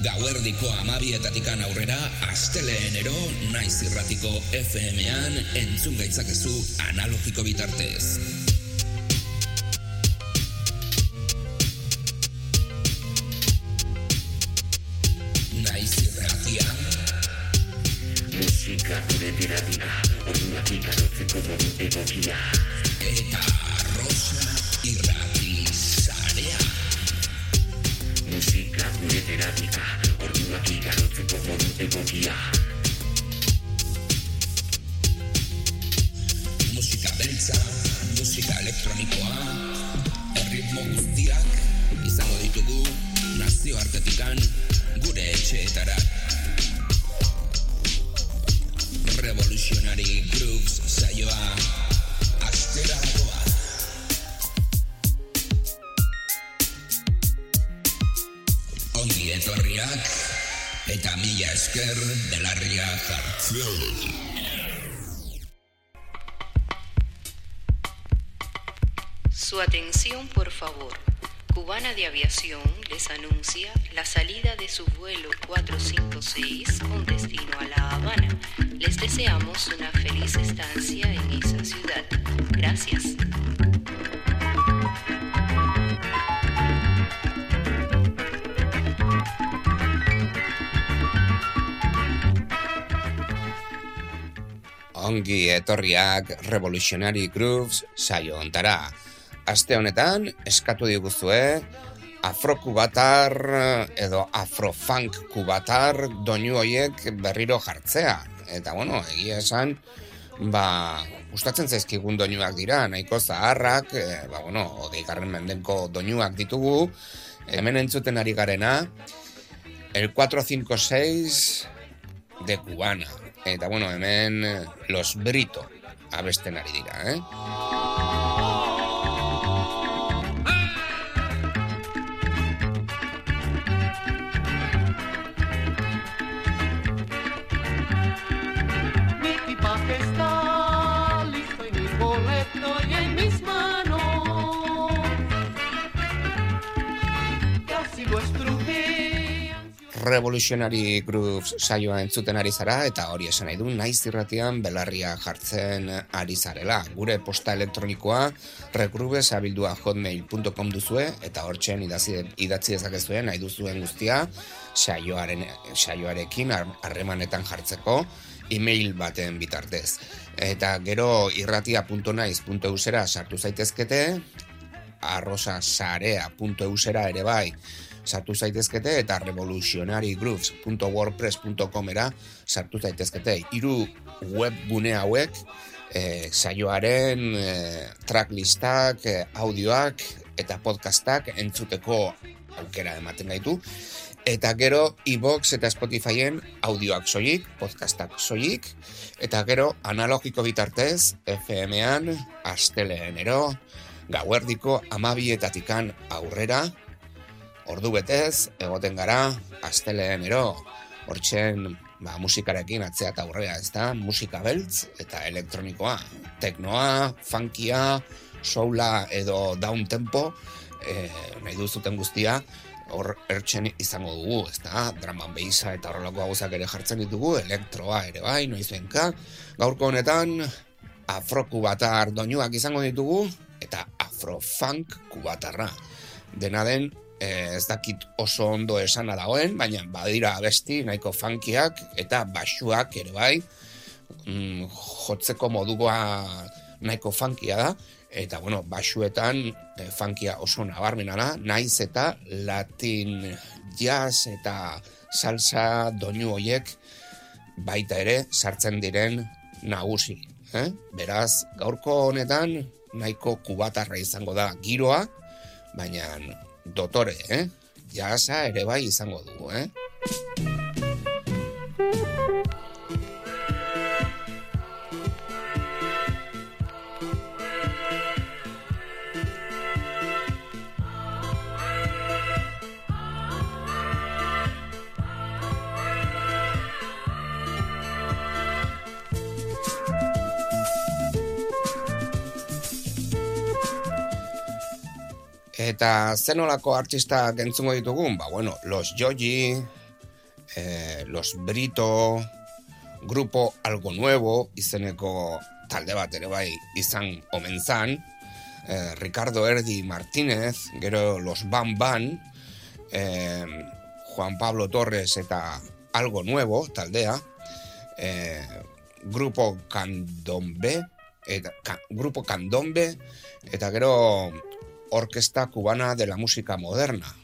Gauerdiko amabietatikan aurrera, asteleenero, naiz irratiko FM-an entzun gaitzakezu analogiko bitartez. Naiz irratian, Musika gure terapia, orduak ikarotzeko modu egokia. eta Gure terapia, orduak ikarotzeko modu egokia. musika beltza, musika elektronikoa, erritmo guztiak izango ditugu nazioartetikan gure etxeetara. Revolutionary Grooves saioa astera dagoa. Su atención, por favor. Cubana de Aviación les anuncia la salida de su vuelo 456 con destino a La Habana. Les deseamos una feliz estancia en esa ciudad. Gracias. Ongi etorriak Revolutionary Grooves saio ontara. Aste honetan, eskatu diguzue, afrokubatar edo afrofunk kubatar doinu hoiek berriro jartzea. Eta bueno, egia esan, ba, gustatzen zaizkigun doinuak dira, nahiko zaharrak, e, ba, bueno, odeigarren mendenko doinuak ditugu, hemen entzuten ari garena, el 456 de Cubana. Eta bueno, hemen eh, Los Brito abesten ari dira, eh? Revolutionary Grooves saioa entzuten ari zara eta hori esan nahi du naiz irratian belarria jartzen ari zarela. Gure posta elektronikoa regrubes abildua hotmail.com duzue eta hortzen idatzi, idatzi dezakezue nahi duzuen guztia saioaren, saioarekin har- harremanetan jartzeko email baten bitartez. Eta gero irratia.naiz.eusera sartu zaitezkete, arrosasarea.eusera ere bai sartu zaitezkete eta revolutionarygrooves.wordpress.comera sartu zaitezkete. Hiru webgune hauek e, saioaren e, tracklistak, e, audioak eta podcastak entzuteko aukera ematen gaitu. Eta gero iBox eta Spotifyen audioak soilik, podcastak soilik, eta gero analogiko bitartez FM-an asteleenero gauerdiko amabietatikan aurrera, ordu betez, egoten gara, asteleenero, hortzen ba, musikarekin atzea eta aurrera, ez da, musika beltz eta elektronikoa, teknoa, funkia, soula edo down tempo, e, nahi duzuten guztia, hor ertzen izango dugu, ez da, draman behiza eta horrelako gauzak ere jartzen ditugu, elektroa ere bai, noizenka, gaurko honetan, afrokubatar doinuak izango ditugu, eta afrofunk kubatarra. Dena den, ez dakit oso ondo esana dagoen, baina badira abesti nahiko funkiak eta basuak ere bai, mm, jotzeko modukoa nahiko funkia da, eta bueno, basuetan e, funkia oso nabarmena da, naiz eta latin jazz eta salsa doinu hoiek baita ere sartzen diren nagusi. Eh? Beraz, gaurko honetan nahiko kubatarra izango da giroa, baina dotore, eh? Jasa ere bai izango dugu, eh? Eta zenolako artistak entzungo ditugun? Ba, bueno, Los Joji, eh, Los Brito, Grupo Algo Nuevo, izeneko talde bat ere bai izan omen zan, eh, Ricardo Erdi Martínez, gero Los Ban Ban, eh, Juan Pablo Torres eta Algo Nuevo taldea, eh, Grupo Candombe, eta, ka, Grupo Candombe, eta gero Orkesta Cubana de la Música Moderna.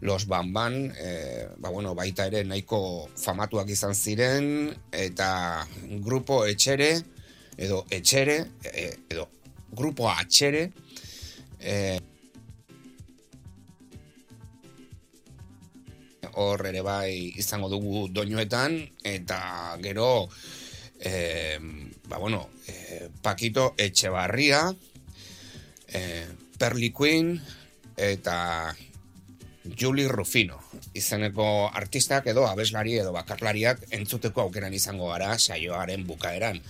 Los Bamban, e, ba, bueno, baita ere nahiko famatuak izan ziren, eta Grupo Etxere, edo Etxere, e, edo Grupo Atxere, e, hor ere bai izango dugu doinuetan, eta gero, e, ba, bueno, e, Paquito Etxebarria, e, Perli Queen, eta Julie Rufino, izeneko artistak edo abeslari edo bakarlariak entzuteko aukeran izango gara saioaren bukaeran.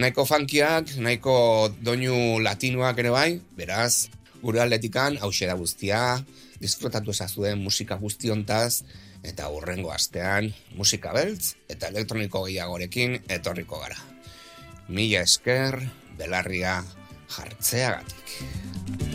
Nahiko funkiak, nahiko doinu latinoak ere bai, beraz, gure aldetikan, hause da guztia, disfrutatu ezazuen musika guztiontaz, eta hurrengo astean musika beltz eta elektroniko gehiagorekin etorriko gara. Mila esker, belarria jartzeagatik.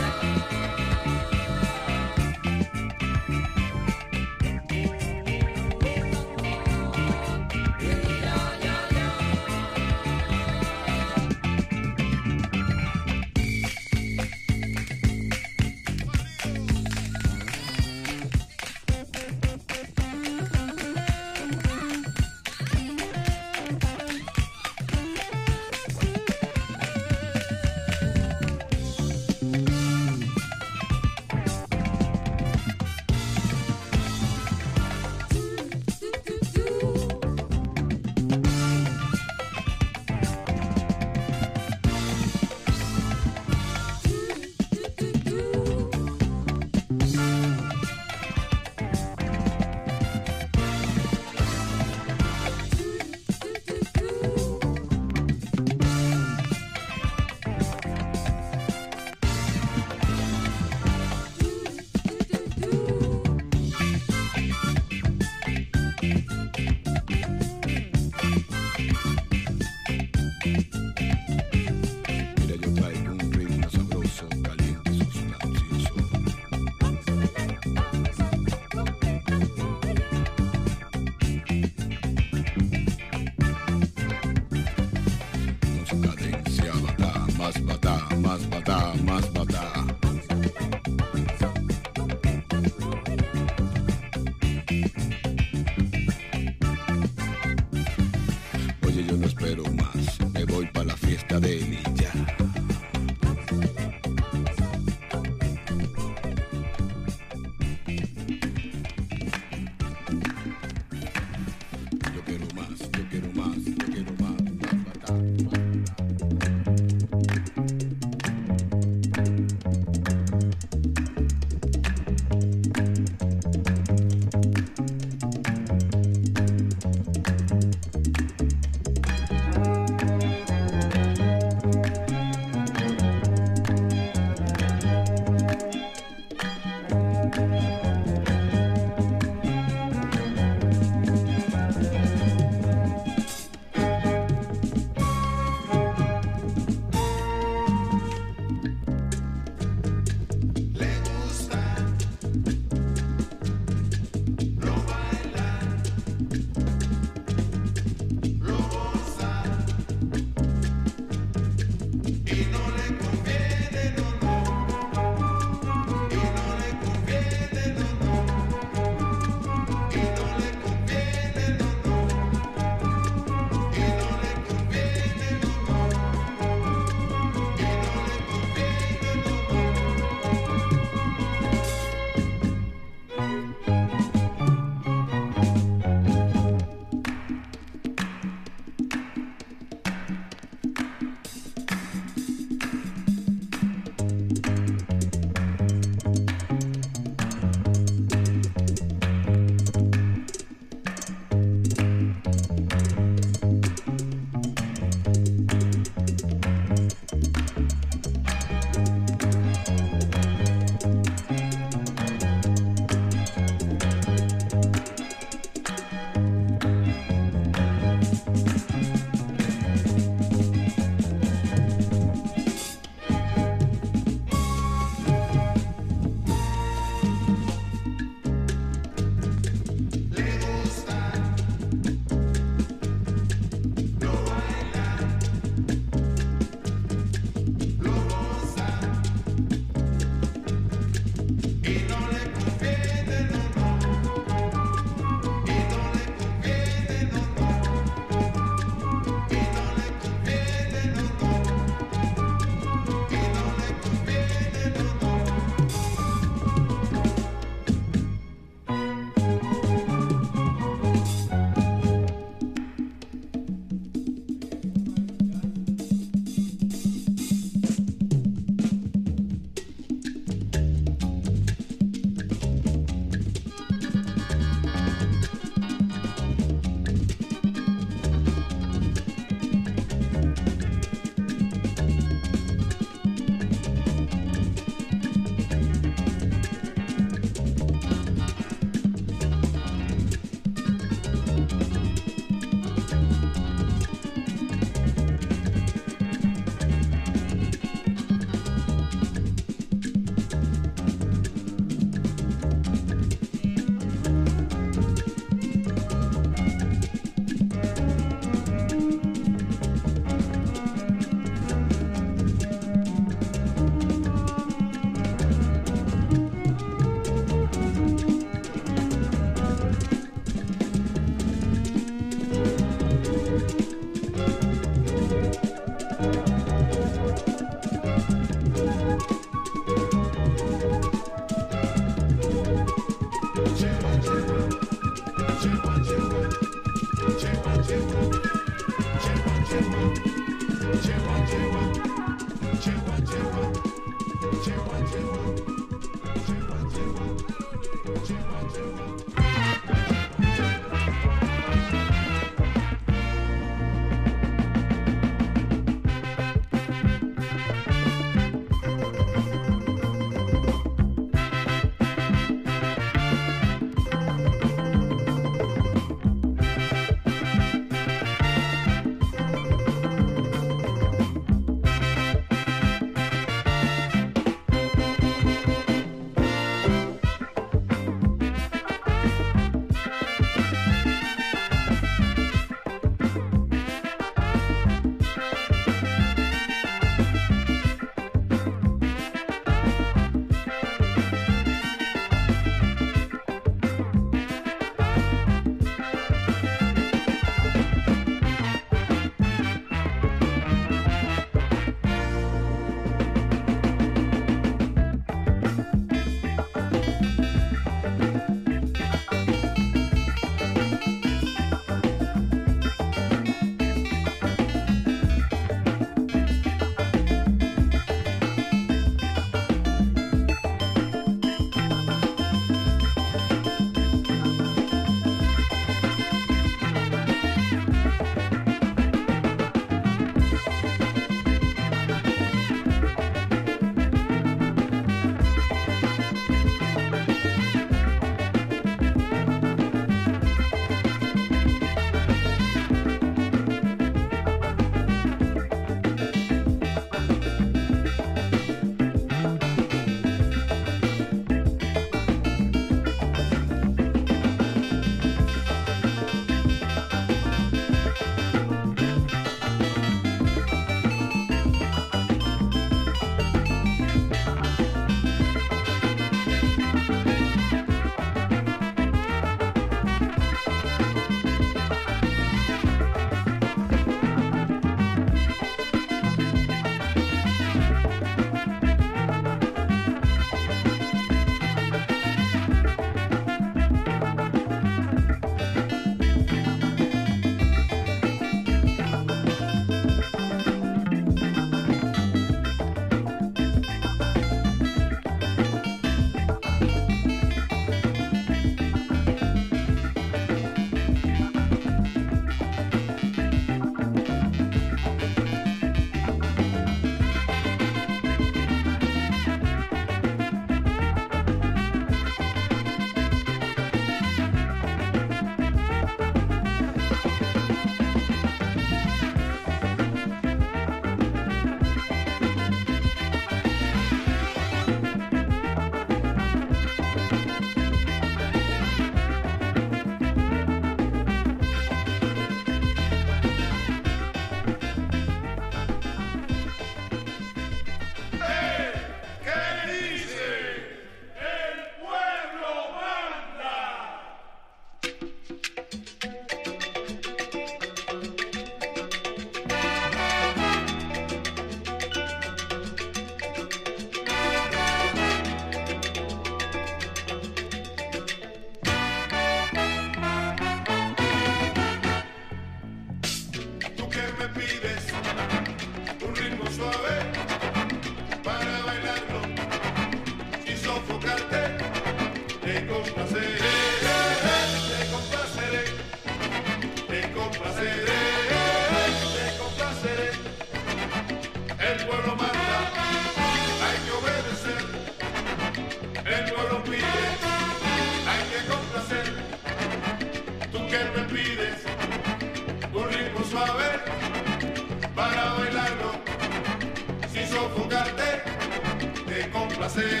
complaceré,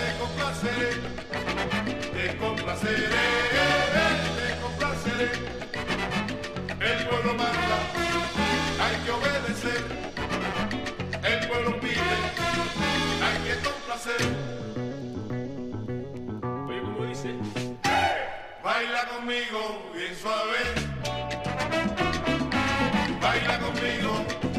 te complaceré, te complaceré, te complaceré. El pueblo manda, hay que obedecer. El pueblo pide, hay que complacer. Oye, como dice, baila conmigo bien suave. Baila conmigo.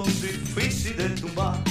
são difíceis de tumbar.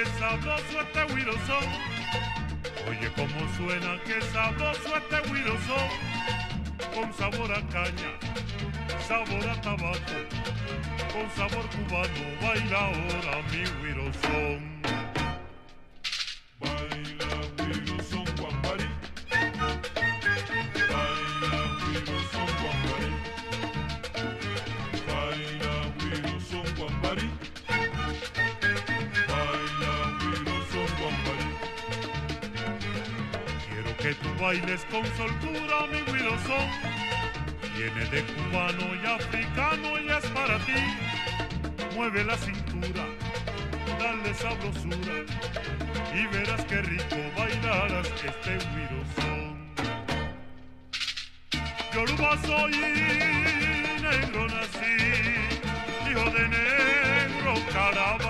Qué sabroso este huirozón. Oye cómo suena, qué sabroso este huirozón. Con sabor a caña, sabor a tabaco, con sabor cubano. Baila ahora mi huirozón. Con soltura, mi huirozón. Viene de cubano y africano y es para ti. Mueve la cintura, dale sabrosura y verás qué rico bailarás este huirozón. Yoruba soy, negro nací, hijo de negro carabalí.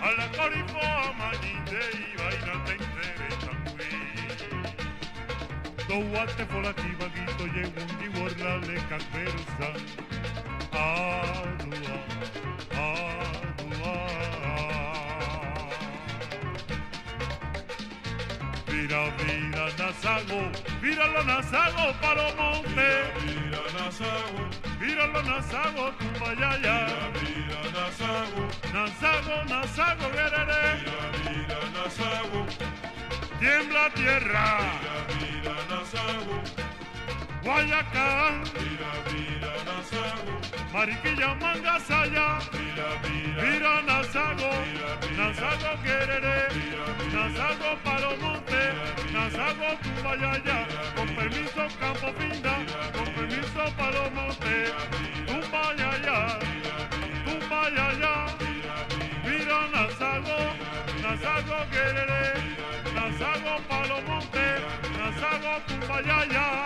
alla carifama di dei vai na tendere tanqui do watte volati bagito ye gundi worla le caversa adua adua. Vira, vira, nasago, víralo, nasago, palo monte. Vira, vira, nasago, víralo, nasago, tu vaya ya. Nazago, Nazago, Nazago. Mira, mira, Nazago. Tiembla tierra. Mira, mira, Nazago. Guayacán. Mira, mira, Nazago. Mariquilla, Mangasaya. Mira, mira. Mira, Nazago. Nazago, guerreré. Nazago, Palomonte. Nazago, Cumbayaya. Con permiso, Campo Pinda. Con permiso, Palomonte. Ai, ai, ai.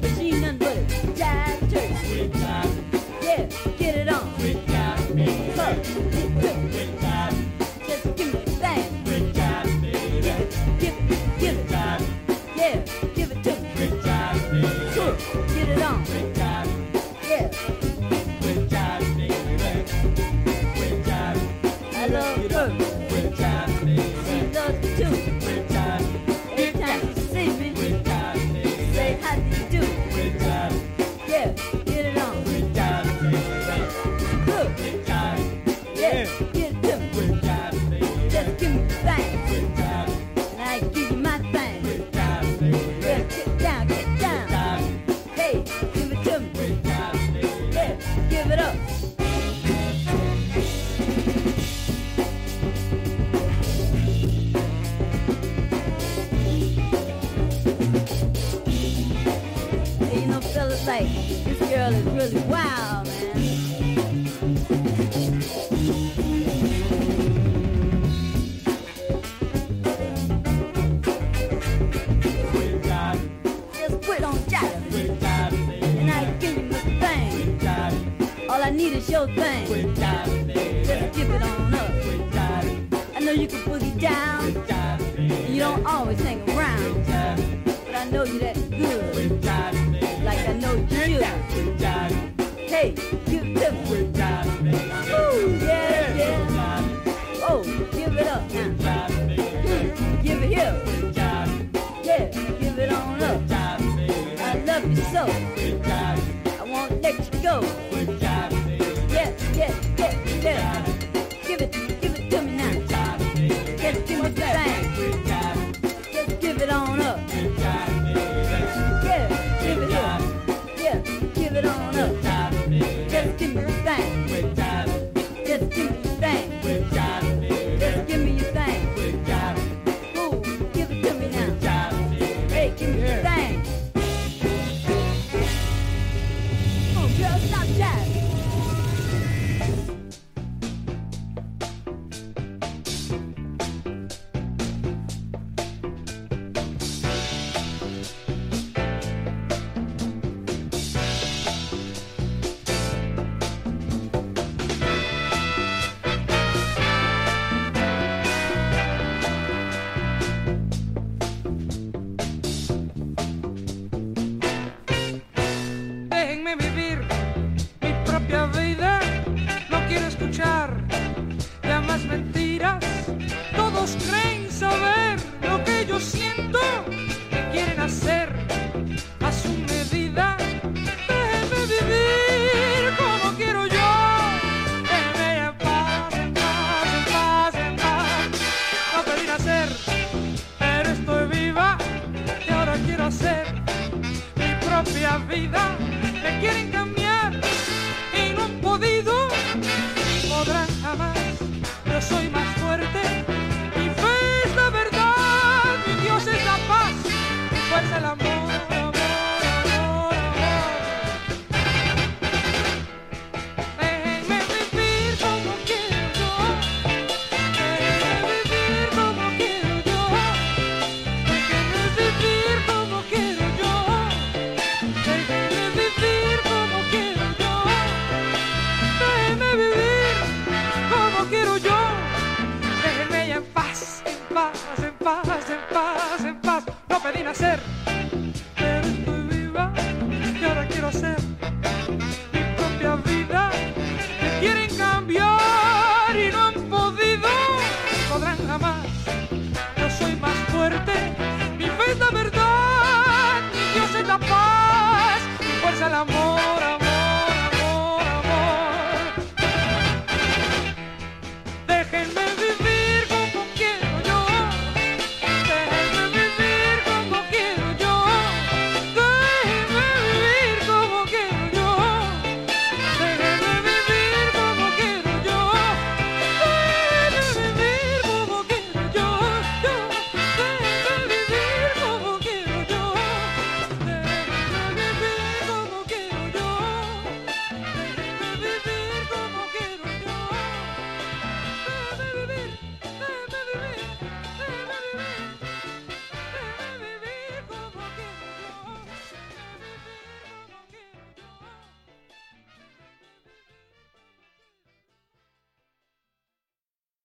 Machine Gun Bullets. Die. give it on up. I love you so. I won't let you go.